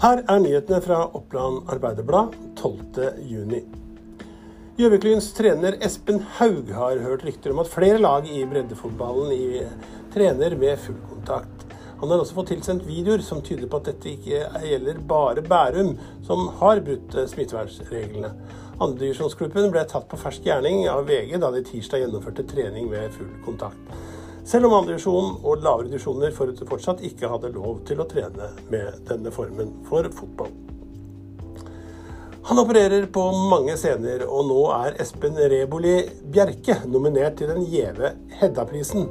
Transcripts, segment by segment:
Her er nyhetene fra Oppland Arbeiderblad 12.6. Gjøviklyns trener Espen Haug har hørt rykter om at flere lag i breddefotballen i trener med full kontakt. Han har også fått tilsendt videoer som tyder på at dette ikke gjelder bare Bærum, som har brutt smittevernreglene. Andredivisjonsklubben ble tatt på fersk gjerning av VG da de tirsdag gjennomførte trening med full kontakt selv om andredivisjon og lavere divisjoner fortsatt ikke hadde lov til å trene med denne formen for fotball. Han opererer på mange scener, og nå er Espen Reboli Bjerke nominert til den gjeve Hedda-prisen.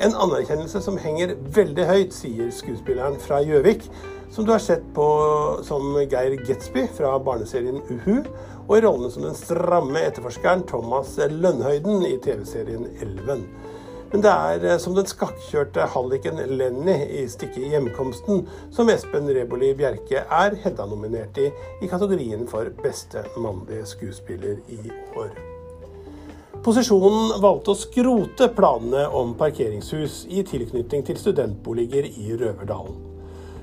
En anerkjennelse som henger veldig høyt, sier skuespilleren fra Gjøvik, som du har sett på som Geir Getsby fra barneserien Uhu, og i rollene som den stramme etterforskeren Thomas Lønnhøyden i TV-serien Elven. Men det er eh, som den skakkjørte halliken Lenny i stykket 'Hjemkomsten' som Espen Reboli Bjerke er Hedda-nominert i, i kategorien for beste mannlige skuespiller i år. Posisjonen valgte å skrote planene om parkeringshus i tilknytning til studentboliger i Røverdalen.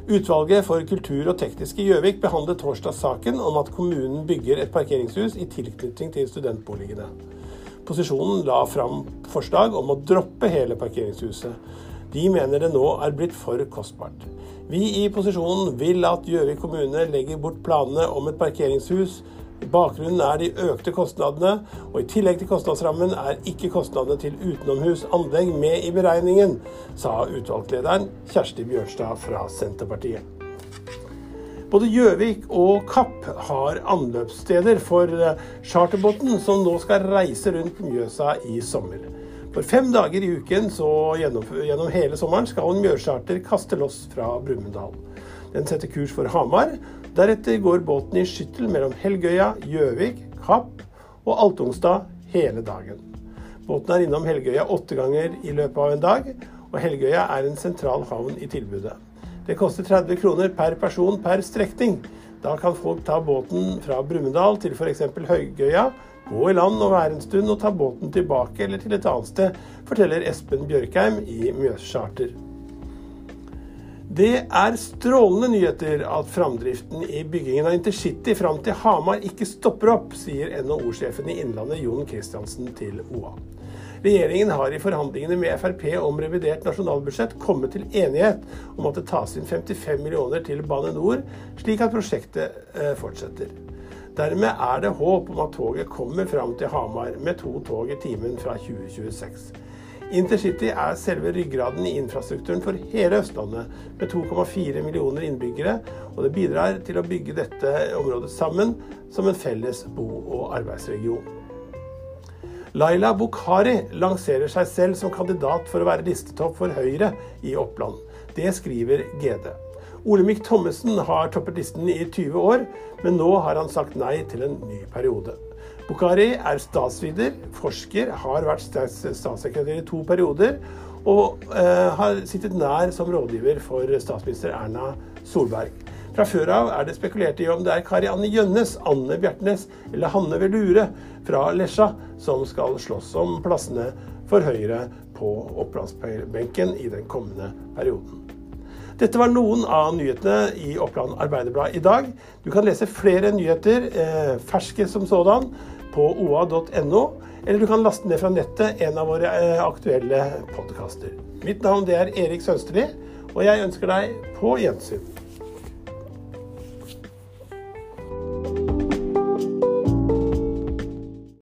Utvalget for kultur og teknisk i Gjøvik behandlet torsdag saken om at kommunen bygger et parkeringshus i tilknytning til studentboligene. Posisjonen la fram forslag om å droppe hele parkeringshuset. De mener det nå er blitt for kostbart. Vi i posisjonen vil at Gjøvik kommune legger bort planene om et parkeringshus. Bakgrunnen er de økte kostnadene, og i tillegg til kostnadsrammen er ikke kostnadene til utenomhus anlegg med i beregningen, sa utvalgslederen Kjersti Bjørstad fra Senterpartiet. Både Gjøvik og Kapp har anløpssteder for eh, charterbåten som nå skal reise rundt Mjøsa i sommer. For fem dager i uken så gjennom, gjennom hele sommeren skal Mjøscharter kaste loss fra Brumunddal. Den setter kurs for Hamar. Deretter går båten i skyttel mellom Helgøya, Gjøvik, Kapp og Altungstad hele dagen. Båten er innom Helgøya åtte ganger i løpet av en dag, og Helgøya er en sentral havn i tilbudet. Det koster 30 kroner per person per strekning. Da kan folk ta båten fra Brumunddal til f.eks. Høygøya, gå i land og være en stund og ta båten tilbake eller til et annet sted, forteller Espen Bjørkheim i Mjøscharter. Det er strålende nyheter at framdriften i byggingen av intercity fram til Hamar ikke stopper opp, sier NHO-sjefen i Innlandet Jon Christiansen til OA. Regjeringen har i forhandlingene med Frp om revidert nasjonalbudsjett kommet til enighet om at det tas inn 55 millioner til Bane NOR, slik at prosjektet eh, fortsetter. Dermed er det håp om at toget kommer fram til Hamar med to tog i timen fra 2026. Intercity er selve ryggraden i infrastrukturen for hele Østlandet, med 2,4 millioner innbyggere, og det bidrar til å bygge dette området sammen som en felles bo- og arbeidsregion. Laila Bukhari lanserer seg selv som kandidat for å være listetopp for Høyre i Oppland. Det skriver GD. Olemic Thommessen har toppet listen i 20 år, men nå har han sagt nei til en ny periode. Bukhari er statsviter, forsker, har vært statssekretær i to perioder, og eh, har sittet nær som rådgiver for statsminister Erna Solberg. Fra før av er det spekulert i om det er Kari Anne Gjønnes, Anne Bjertnæs eller Hanne Velure fra Lesja som skal slåss om plassene for Høyre på Opplandsbenken i den kommende perioden. Dette var noen av nyhetene i Oppland Arbeiderblad i dag. Du kan lese flere nyheter, eh, ferske som sådan, på oa.no, eller du kan laste ned fra nettet en av våre eh, aktuelle podkaster. Mitt navn er Erik Sønsterli, og jeg ønsker deg på gjensyn.